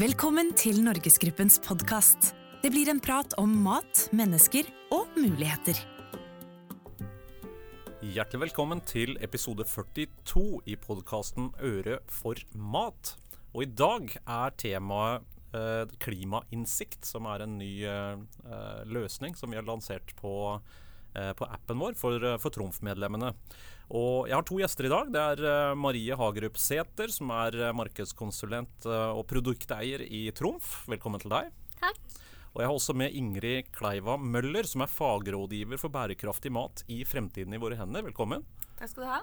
Velkommen til Norgesgruppens podkast. Det blir en prat om mat, mennesker og muligheter. Hjertelig velkommen til episode 42 i podkasten Øre for mat. Og i dag er temaet eh, klimainnsikt, som er en ny eh, løsning som vi har lansert på, eh, på appen vår for, eh, for Trumf-medlemmene. Og jeg har to gjester i dag. Det er eh, Marie Hagerup Sæther, som er eh, markedskonsulent eh, og produkteier i Trumf. Velkommen til deg. Takk. Og jeg har også med Ingrid Kleiva Møller, som er fagrådgiver for bærekraftig mat i Fremtiden i våre hender. Velkommen. Takk skal du ha.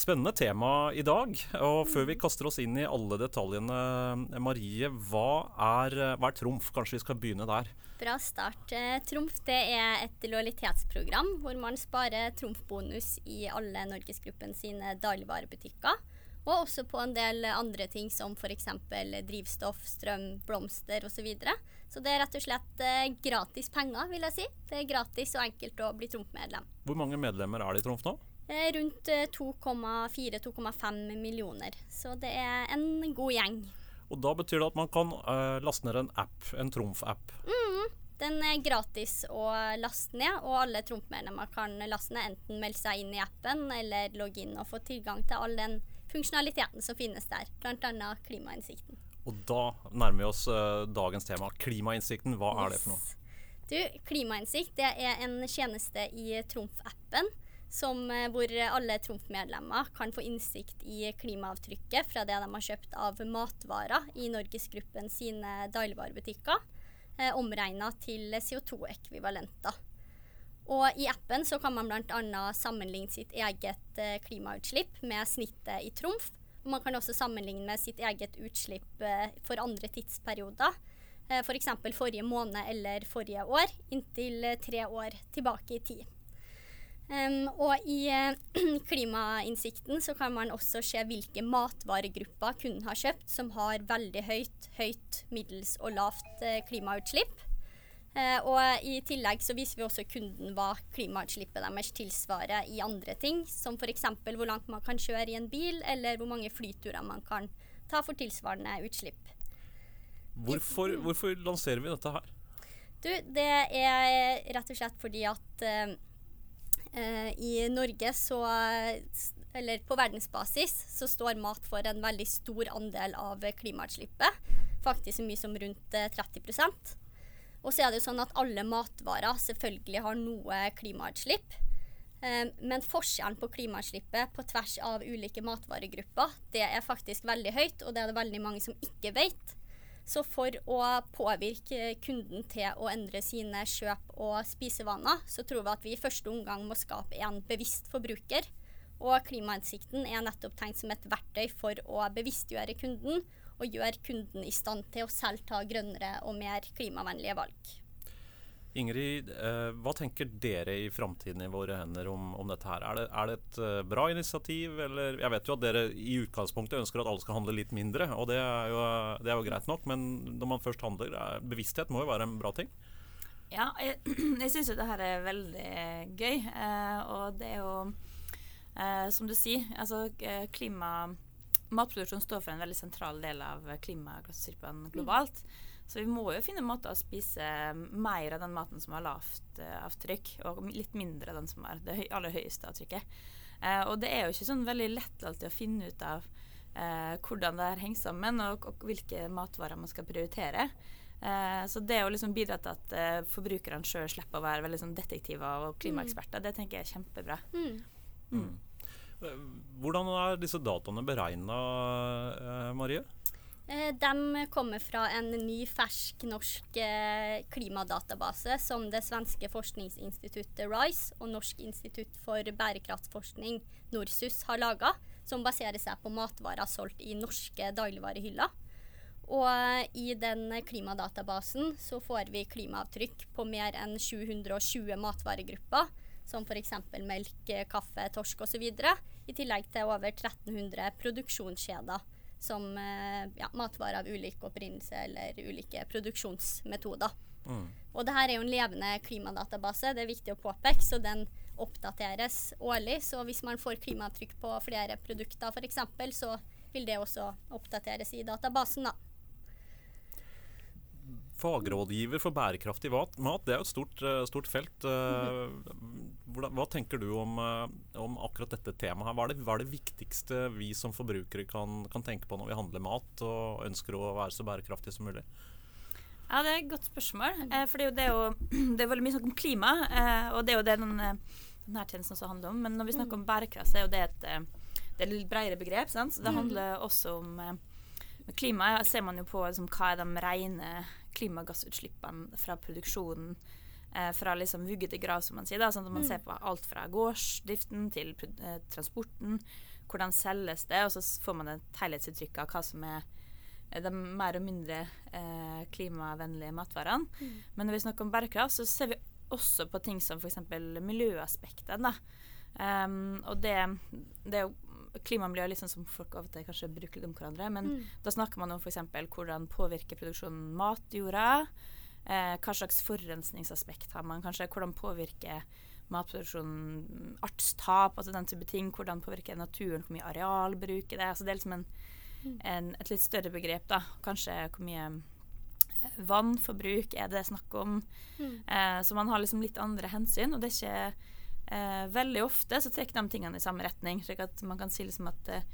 Spennende tema i dag. Og før vi kaster oss inn i alle detaljene, Marie, hva er, hva er Trumf? Kanskje vi skal begynne der? Bra start. Eh, Trumf det er et lojalitetsprogram hvor man sparer trumfbonus i alle Norgesgruppen sine dagligvarebutikker. Og også på en del andre ting som f.eks. drivstoff, strøm, blomster osv. Så, videre. så det er rett og slett eh, gratis penger, vil jeg si. Det er gratis og enkelt å bli Trumf-medlem. Hvor mange medlemmer er det i Trumf nå? Eh, Rundt 2,4-2,5 millioner. Så det er en god gjeng. Og Da betyr det at man kan eh, laste ned en app, en Trumf-app. Den er gratis å laste ned, og alle Trumf-medlemmer kan laste ned enten melde seg inn i appen eller logge inn og få tilgang til all den funksjonaliteten som finnes der, bl.a. klimainnsikten. Og da nærmer vi oss uh, dagens tema. Klimainnsikten, hva er det for noe? Du, Klimainnsikt det er en tjeneste i Trumf-appen som, eh, hvor alle Trump-medlemmer kan få innsikt i klimaavtrykket fra det de har kjøpt av matvarer i Norgesgruppen sine dagligvarebutikker, eh, omregna til CO2-ekvivalenter. Og I appen så kan man bl.a. sammenligne sitt eget eh, klimautslipp med snittet i Trumf. Og man kan også sammenligne med sitt eget utslipp eh, for andre tidsperioder. Eh, F.eks. For forrige måned eller forrige år, inntil eh, tre år tilbake i tid. Um, og i eh, klimainnsikten så kan man også se hvilke matvaregrupper kunden har kjøpt som har veldig høyt, høyt, middels og lavt eh, klimautslipp. Uh, og i tillegg så viser vi også kunden hva klimautslippet deres tilsvarer i andre ting, som f.eks. hvor langt man kan kjøre i en bil, eller hvor mange flyturer man kan ta for tilsvarende utslipp. Hvorfor, hvorfor lanserer vi dette her? Du, det er rett og slett fordi at eh, i Norge så Eller på verdensbasis så står mat for en veldig stor andel av klimautslippet. Faktisk så mye som rundt eh, 30% Og så er det jo sånn at alle matvarer selvfølgelig har noe klimautslipp. Eh, men forskjellen på klimautslippet på tvers av ulike matvaregrupper, det er faktisk veldig høyt, og det er det veldig mange som ikke vet. Så for å påvirke kunden til å endre sine kjøp og spisevaner, så tror vi at vi i første omgang må skape en bevisst forbruker. Og klimainnsikten er nettopp tenkt som et verktøy for å bevisstgjøre kunden, og gjøre kunden i stand til å selv ta grønnere og mer klimavennlige valg. Ingrid, eh, hva tenker dere i framtiden i våre hender om, om dette her? Er det, er det et eh, bra initiativ, eller Jeg vet jo at dere i utgangspunktet ønsker at alle skal handle litt mindre, og det er jo, det er jo greit nok, men når man først handler, er, bevissthet må jo være en bra ting? Ja, jeg, jeg syns jo det her er veldig gøy. Eh, og det er jo, som du sier, altså klima Matproduksjon står for en veldig sentral del av klimagassutslippene globalt. Så vi må jo finne måter å spise mer av den maten som har lavt uh, avtrykk, og litt mindre av den som har det høy, aller høyeste avtrykket. Uh, og det er jo ikke sånn veldig lett alltid å finne ut av uh, hvordan det her henger sammen, og, og, hvilke matvarer man skal prioritere. Eh, så det å liksom bidra til at eh, forbrukerne sjøl slipper å være veldig sånn detektiver og klimaeksperter, det tenker jeg er kjempebra. Mm. Mm. Hvordan er disse dataene beregna, eh, Marie? Eh, De kommer fra en ny, fersk norsk eh, klimadatabase som det svenske forskningsinstituttet RISE og Norsk institutt for bærekraftsforskning, NORSUS, har laga, som baserer seg på matvarer solgt i norske dagligvarehyller. Og eh, i den klimadatabasen så får vi klimaavtrykk på mer enn 720 matvaregrupper, som f.eks. melk, kaffe, torsk osv., i tillegg til over 1300 produksjonskjeder som eh, ja, matvarer av ulik opprinnelse eller ulike produksjonsmetoder. Mm. Og det her er jo en levende klimadatabase, det er viktig å påpeke, så den oppdateres årlig. Så hvis man får klimaavtrykk på flere produkter f.eks., så vil det også oppdateres i databasen. da. Fagrådgiver for bærekraftig mat, det er jo et stort, eh, stort felt. Eh, hvordan, hva tenker du om, om, akkurat dette temaet? Hva er, det, hva er det viktigste vi som forbrukere kan, kan, tenke på når vi handler mat og ønsker å være så bærekraftige som mulig? Ja, Det er et godt spørsmål. Eh, for det er, jo, det, er jo, det er veldig mye snakk om klima, eh, og det er jo det den, denne tjenesten også handler om. Men når vi snakker om bærekraft, så er jo det et, det er et litt bredere begrep. Sant? Så det handler også om klima. ser man jo på liksom, hva er de rene klimagassutslippene fra produksjonen eh, fra liksom vugge til grav, som man sier. da, sånn at Man mm. ser på alt fra gårdsdriften til eh, transporten. Hvordan selges det? Og så får man et helhetsinntrykk av hva som er eh, de mer og mindre eh, klimavennlige matvarene. Mm. Men når vi snakker om bærekraft, så ser vi også på ting som f.eks. miljøaspektet. Um, og det, det, er jo klima og miljø er litt sånn som folk av og til kanskje bruker om hverandre. Men mm. da snakker man om f.eks. hvordan påvirker produksjonen matjorda. Eh, hva slags forurensningsaspekt har man kanskje? Hvordan påvirker matproduksjonen artstap, altså den type ting. Hvordan påvirker naturen, hvor mye areal bruker det. Altså det er liksom en, mm. en, et litt større begrep, da. Kanskje hvor mye eh, vannforbruk er det snakk om. Mm. Eh, så man har liksom litt andre hensyn. Og det er ikke eh, veldig ofte så trekker de tingene i samme retning. slik at man kan si liksom at eh,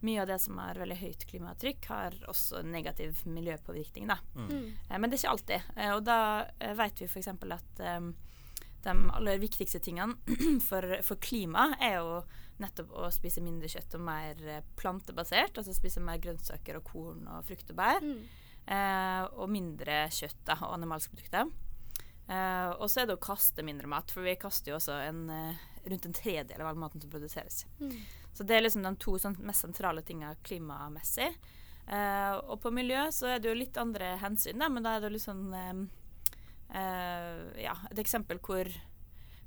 mye av det som har veldig høyt klimatrykk, har også negativ miljøpåvirkning. Da. Mm. mm. Eh, men det er ikke alltid. Eh, og da eh, vet vi f.eks. at eh, de aller viktigste tingene for, for klima er jo nettopp å spise mindre kjøtt og mer plantebasert. Altså spise mer grønnsaker og korn og frukt og bær. Mm. Eh, og mindre kjøtt da, og animalske produkter. Uh, og så er det å kaste mindre mat, for vi kaster jo også en, uh, rundt en tredjedel av all maten som produseres. Mm. Så det er liksom de to sånn, mest sentrale tingene klimamessig. Uh, og på miljø så er det jo litt andre hensyn, da, men da er det jo litt sånn Ja, et eksempel hvor,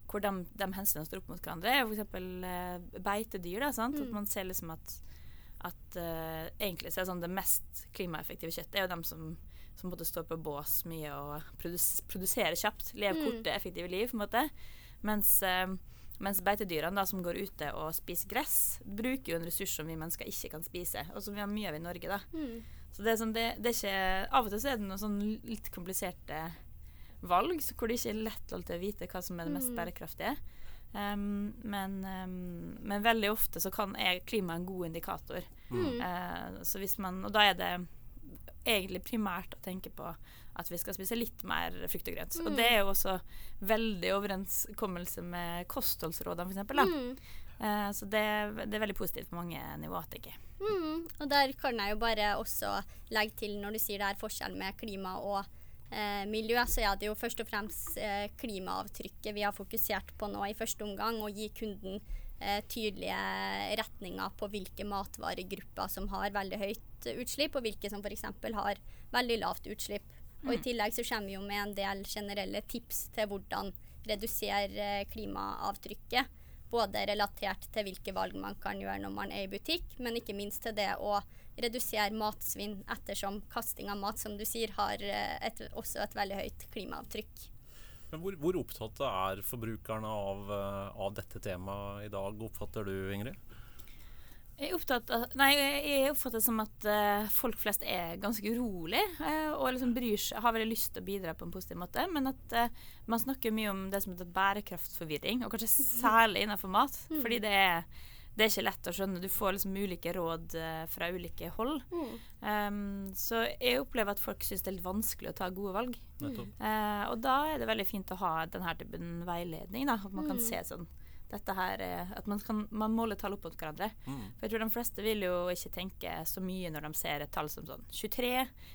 hvor de, de, hensynene står opp mot hverandre, er f.eks. beitedyr. Da, sant? Mm. At man ser liksom at, at egentlig så er sånn det mest klimaeffektive kjøttet er jo dem som som måtte står på bås mye og produs produserer kjapt. Leve mm. korte, effektive liv, på en måte. Mens, uh, mens beitedyrene da, som går ute og spiser gress, bruker jo en ressurs som vi mennesker ikke kan spise, og som vi har mye av i Norge. da. Mm. Så det er sånn, det, det er ikke, Av og til så er det noen sånn litt kompliserte valg, hvor det ikke er lett alltid å vite hva som er det mest mm. bærekraftige. Um, men, um, men, veldig ofte så kan, er klima en god indikator. Mm. Uh, så hvis man, og da er det egentlig primært å tenke på at vi skal spise litt mer frukt og grønt. Mm. Og det er jo også veldig overenskommelse med kostholdsrådene, f.eks. Mm. Uh, så det, det, er veldig positivt på mange nivåer, tenker jeg. Mm. Og der kan jeg jo bare også legge til, når du sier det er forskjell med klima og eh, miljø, så er det jo først og fremst eh, klimaavtrykket vi har fokusert på nå i første omgang. Å gi kunden eh, tydelige retninger på hvilke matvaregrupper som har veldig høyt utslipp, og hvilke som f.eks. har veldig lavt utslipp. Og I mm. tillegg så kommer vi jo med en del generelle tips til hvordan redusere eh, klimaavtrykket. Både relatert til hvilke valg man kan gjøre når man er i butikk, men ikke minst til det å redusere matsvinn, ettersom kasting av mat, som du sier, har eh, et, også et veldig høyt klimaavtrykk. Men hvor, hvor opptatt er forbrukerne av, eh, av, dette temaet i dag, oppfatter du Ingrid? Jeg, av, nei, jeg oppfatter det som at uh, folk flest er ganske urolig uh, og liksom bryr seg, har veldig lyst til å bidra på en positiv måte. Men at uh, man snakker mye om det som heter bærekraftsforvirring, og kanskje særlig innenfor mat. Mm. Fordi det er det er ikke lett å skjønne. Du får liksom ulike råd uh, fra ulike hold. Mm. Um, så jeg opplever at folk syns det er litt vanskelig å ta gode valg. Uh, og da er det veldig fint å ha denne typen veiledning. Da, at man mm. kan se sånn dette her, At man, kan, man måler tall opp mot hverandre. Mm. For jeg tror de fleste vil jo ikke tenke så mye når de ser et tall som sånn 23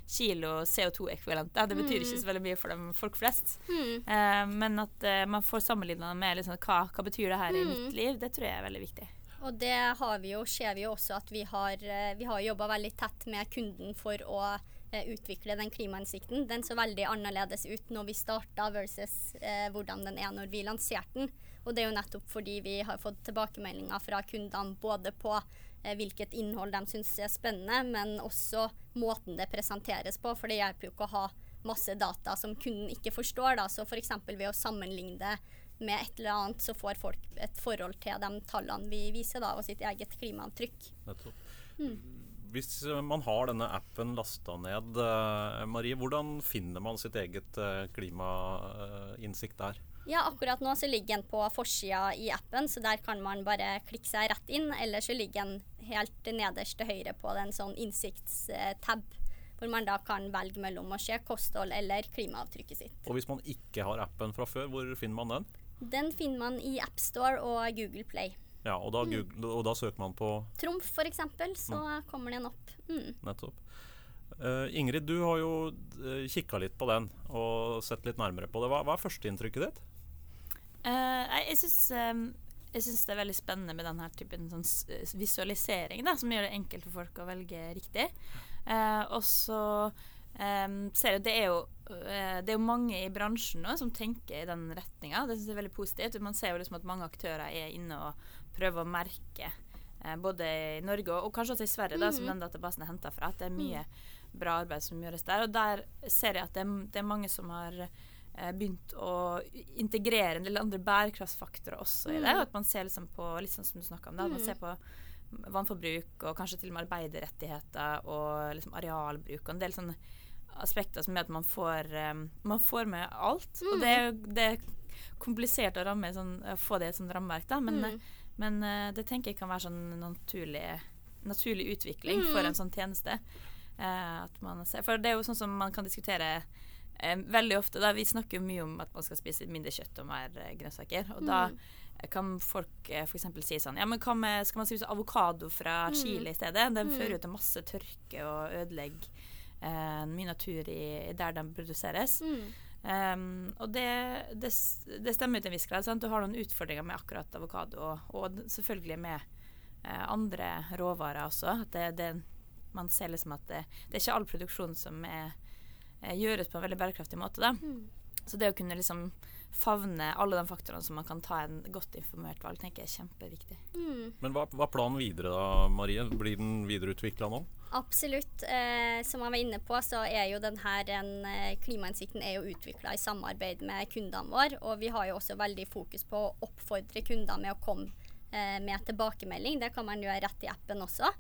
kilo CO2-ekvivalenter. Det betyr ikke mm. så veldig mye for dem folk flest. Uh, men at man får sammenligna med liksom, hva, hva betyr det her i mitt mm. liv, det tror jeg er veldig viktig. Og det vi jo, ser vi jo også at vi har, eh, vi har jobba veldig tett med kunden for å eh, utvikle den klimainnsikten. Den så veldig annerledes ut når vi starta versus eh, hvordan den er når vi lanserte den. Og det er jo nettopp fordi vi har fått tilbakemeldinger fra kundene både på eh, hvilket innhold de syns er spennende, men også måten det presenteres på. For det hjelper jo ikke å ha masse data som kunden ikke forstår. Da. Så f.eks. ved å sammenligne med et eller annet, så får folk et forhold til de tallene vi viser, da, og sitt eget klimaavtrykk. Mm. hvis man har denne appen lasta ned, eh, Marie, hvordan finner man sitt eget eh, klimainnsikt der? Ja, akkurat nå så ligger den på forsida i appen, så der kan man bare klikke seg rett inn. Eller så ligger den helt nederst til høyre på den sånn innsiktstab, hvor man da kan velge mellom å se kosthold eller klimaavtrykket sitt. Og hvis man ikke har appen fra før, hvor finner man den? Den finner man i AppStore og Google Play. Ja, og da, Google, og da søker man på Trumf f.eks., så kommer den opp. Mm. Nettopp. Uh, Ingrid, du har jo uh, kikka litt på den og sett litt nærmere på det. Hva, hva er førsteinntrykket ditt? Uh, jeg syns um, jeg syns det er veldig spennende med denne typen sånn visualisering, da, som gjør det enkelt for folk å velge riktig. Uh, og så um, ser jeg det er jo uh, det er jo mange i bransjen nå som tenker i den retninga. Det synes jeg er veldig positivt. Man ser jo liksom at mange aktører er inne og prøver å merke uh, både i Norge og, og, kanskje også i Sverige, da, som mhm. den databasen er henta fra, at det er mye bra arbeid som gjøres der. Og der ser jeg at det er, det er mange som har begynt å integrere en del andre bærekraftsfaktorer også i det. Mm. At man ser liksom på litt sånn som du snakka om, da, at man mm. ser på vannforbruk og kanskje til og med arbeiderrettigheter og liksom arealbruk og en del sånne aspekter som gjør at man får, um, man får med alt. Mm. Og det er, det er, komplisert å ramme, sånn, få det i et sånt rammeverk, da, men, mm. men uh, det tenker jeg kan være sånn naturlig, naturlig utvikling mm. for en sånn tjeneste. Uh, man, for det er jo sånn som man kan diskutere uh, veldig ofte. Da, vi snakker jo mye om at man skal spise mindre kjøtt og mer grønnsaker. Og da mm kan folk eh, f.eks. si sånn Ja, men hva med, skal man spise avokado fra mm. Chile i stedet? Den mm. fører jo til masse tørke og ødelegger eh, mye natur i, der de produseres. Mm. Um, og det, det, det, stemmer til en viss grad. Sant? Du har noen utfordringer med akkurat avokado, og, og selvfølgelig med eh, andre råvarer også. At det, det, man ser liksom at det, det er ikke all produksjon som er, er, eh, gjøres på en veldig bærekraftig måte. Da. Mm. Så det å kunne liksom favne alle de faktorene som man kan ta en godt informert valg, tenker jeg er kjempeviktig. Mm. Men hva, hva, er planen videre da, Marie? Blir den videreutvikla nå? Absolutt. Eh, som jeg var inne på, så er jo denne en, eh, Klimainnsikten utvikla i samarbeid med kundene våre. Og vi har jo også veldig fokus på å oppfordre kunder med å komme eh, med tilbakemelding. Det kan man gjøre rett i appen også.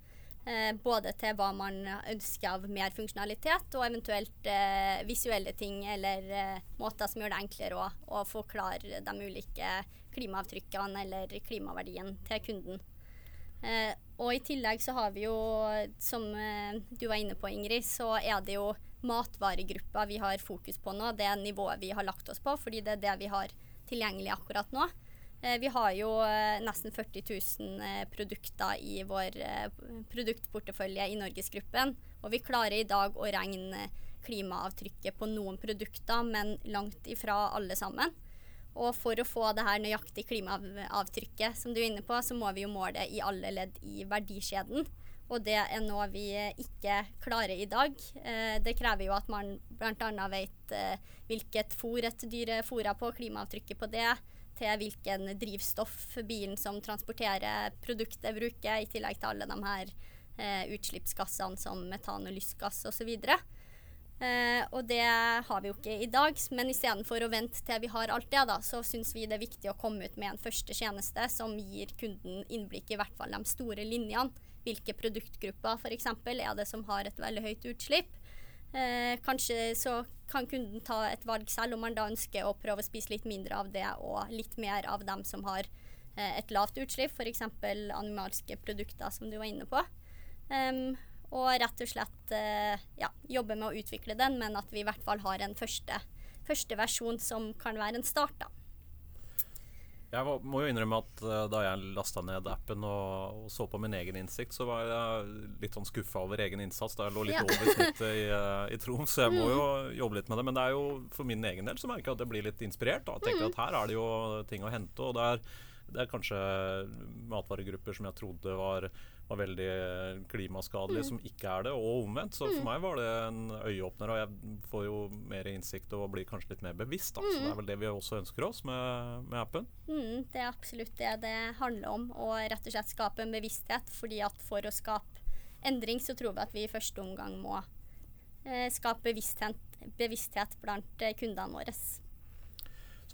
Eh, både til hva man ønsker av mer funksjonalitet, og eventuelt eh, visuelle ting eller eh, måter som gjør det enklere å, å, forklare de ulike klimaavtrykkene eller klimaverdien til kunden. Eh, og i tillegg så har vi jo, som eh, du var inne på Ingrid, så er det jo matvaregruppa vi har fokus på nå. Det er nivået vi har lagt oss på, fordi det er det vi har tilgjengelig akkurat nå. Eh, vi har jo eh, nesten 40 000 eh, produkter i vår produktportefølje i Norgesgruppen. Og vi klarer i dag å regne klimaavtrykket på noen produkter, men langt ifra alle sammen. Og for å få det her nøyaktige klimaavtrykket som du er inne på, så må vi jo måle i alle ledd i verdikjeden. Og det er noe vi ikke klarer i dag. det krever jo at man bl.a. vet hvilket fôr et dyr fôrer på, klimaavtrykket på det til hvilken drivstoff bilen som transporterer produktet, bruker, i tillegg til alle de her eh, utslippsgassene som metan og lystgass osv. Eh, og det har vi jo ikke i dag, men istedenfor å vente til vi har alt det, da, så syns vi det er viktig å komme ut med en første tjeneste som gir kunden innblikk i hvert fall de store linjene. Hvilke produktgrupper f.eks. er det som har et veldig høyt utslipp? Eh, kanskje så kan kunden ta et valg selv om man da ønsker å prøve å spise litt mindre av det og litt mer av dem som har eh, et lavt utslipp, f.eks. animalske produkter, som du var inne på. Um, og rett og slett eh, ja, jobbe med å utvikle den, men at vi i hvert fall har en første, første versjon som kan være en start. da. Jeg må jo innrømme at uh, da jeg lasta ned appen og, og, så på min egen innsikt, så var jeg litt sånn skuffa over egen innsats. Da jeg lå litt ja. over snittet i, uh, i Troms, så jeg må jo mm. jobbe litt med det. Men det er jo for min egen del så merker jeg at jeg blir litt inspirert. Da. Jeg tenker mm. at her er det jo ting å hente. Og det er, det er kanskje matvaregrupper som jeg trodde var var veldig klimaskadelige, mm. som ikke er det, og omvendt. Så for mm. meg var det en øyeåpner, og jeg får jo mer innsikt og blir kanskje litt mer bevisst. Da. Så det er mm. vel det vi også ønsker oss med, med appen. Mm, det er absolutt det det handler om, å rett og slett skape en bevissthet. fordi at for å skape endring, så tror vi at vi i første omgang må eh, skape bevissthet, bevissthet blant eh, kundene våre.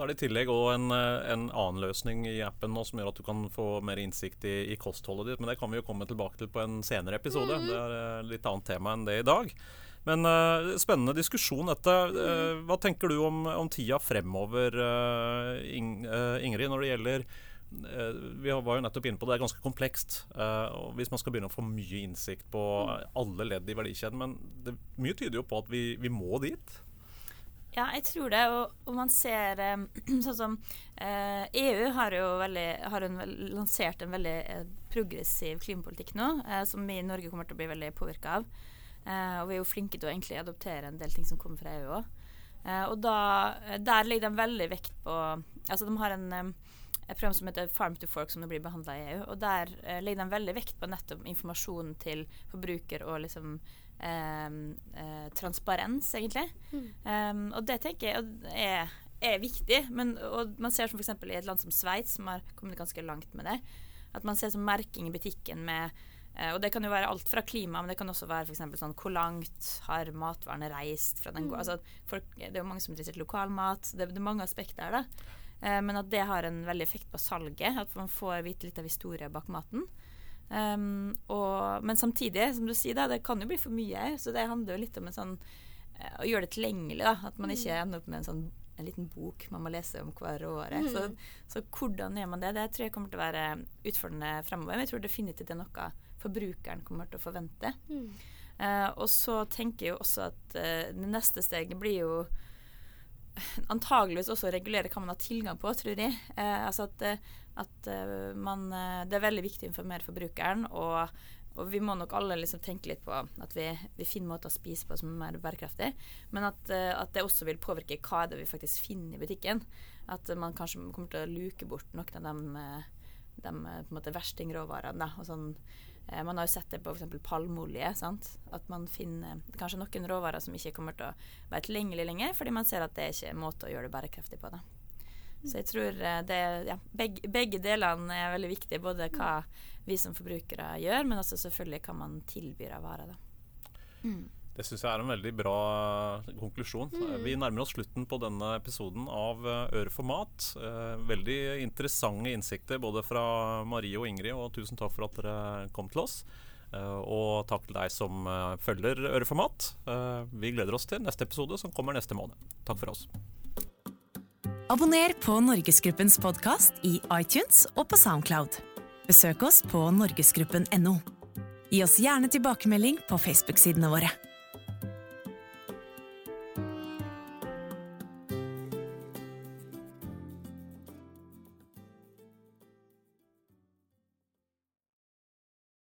Så er det i tillegg òg en, eh, en, annen løsning i appen nå som gjør at du kan få mer innsikt i, i kostholdet ditt. Men det kan vi jo komme tilbake til på en senere episode. Mm. Det er litt annet tema enn det i dag. Men uh, spennende diskusjon dette. Uh, hva tenker du om, om tida fremover, uh, Ing, Ingrid, når det gjelder vi var jo nettopp inne på det, det er ganske komplekst. Uh, Hvis man skal begynne å få mye innsikt på alle ledd i verdikjeden. Men det, mye tyder jo på at vi, vi må dit. Ja, jeg tror det. Og, og man ser sånn som eh, EU har jo veldig, har en, lansert en veldig eh, progressiv klimapolitikk nå, eh, som vi i Norge kommer til å bli veldig påvirka av. Og vi er jo flinke til å egentlig adoptere en del ting som kommer fra EU òg. Og da, der legger de veldig vekt på Altså de har en, et program som heter Farm to Fork, som nå blir behandla i EU. Og der legger de veldig vekt på nettopp informasjonen til forbruker og liksom transparens, egentlig. Mm. Um, og det tenker jeg er, er viktig. Men, og man ser som f.eks. i et land som Sveits, som har kommet ganske langt med det, at man ser som merking i butikken med Uh, og det kan jo være alt fra klima, men det kan også være f.eks. sånn hvor langt har matvarene reist fra den mm. altså, folk, Det er jo mange som driver lokalmat. Det, det, er mange aspekter der. Uh, men at det har en veldig effekt på salget. At man får vite litt av historien bak maten. Um, og, men samtidig, som du sier, da, det kan jo bli for mye. Så det handler jo litt om sånn, uh, å gjøre det tilgjengelig. Da, at man ikke mm. ender opp med en sånn en liten bok man må lese om hver året. Mm. Så, så, hvordan gjør man det? Det tror jeg kommer til å være utfordrende fremover. Men jeg tror definitivt det er noe forbrukeren kommer til å forvente. Mm. Uh, og så tenker jeg jo også at uh, det neste steget blir jo antageligvis også regulere hva man har tilgang på, tror jeg. Uh, altså at, at man Det er veldig viktig å informere forbrukeren. og og vi må nok alle liksom tenke litt på at vi, vi, finner måter å spise på som er mer bærekraftig. Men at, at, det også vil påvirke hva det vi faktisk finner i butikken. At man kanskje kommer til å luke bort noen av de, de verstingråvarene. Sånn, Eh, man har jo sett det på f.eks. palmeolje. Sant? At man finner kanskje noen råvarer som ikke kommer til å være tilgjengelig lenger, fordi man ser at det er ikke en måte å gjøre det bærekraftig på. Da. Så jeg tror eh, det, ja, begge, begge, delene er veldig viktige. Både hva vi som forbrukere gjør, men også selvfølgelig hva man tilbyr av varer. Da. Mm. Det syns jeg er en veldig bra eh, konklusjon. Mm. Vi nærmer oss slutten på denne episoden av eh, Øre for mat. Eh, veldig interessante innsikter både fra Marie og Ingrid, og tusen takk for at dere kom til oss. Og takk til deg som følger Øre for mat. Vi gleder oss til neste episode, som kommer neste måned. Takk for oss. Abonner på Norgesgruppens podkast i iTunes og på Soundcloud. Besøk oss på norgesgruppen.no. Gi oss gjerne tilbakemelding på Facebook-sidene våre.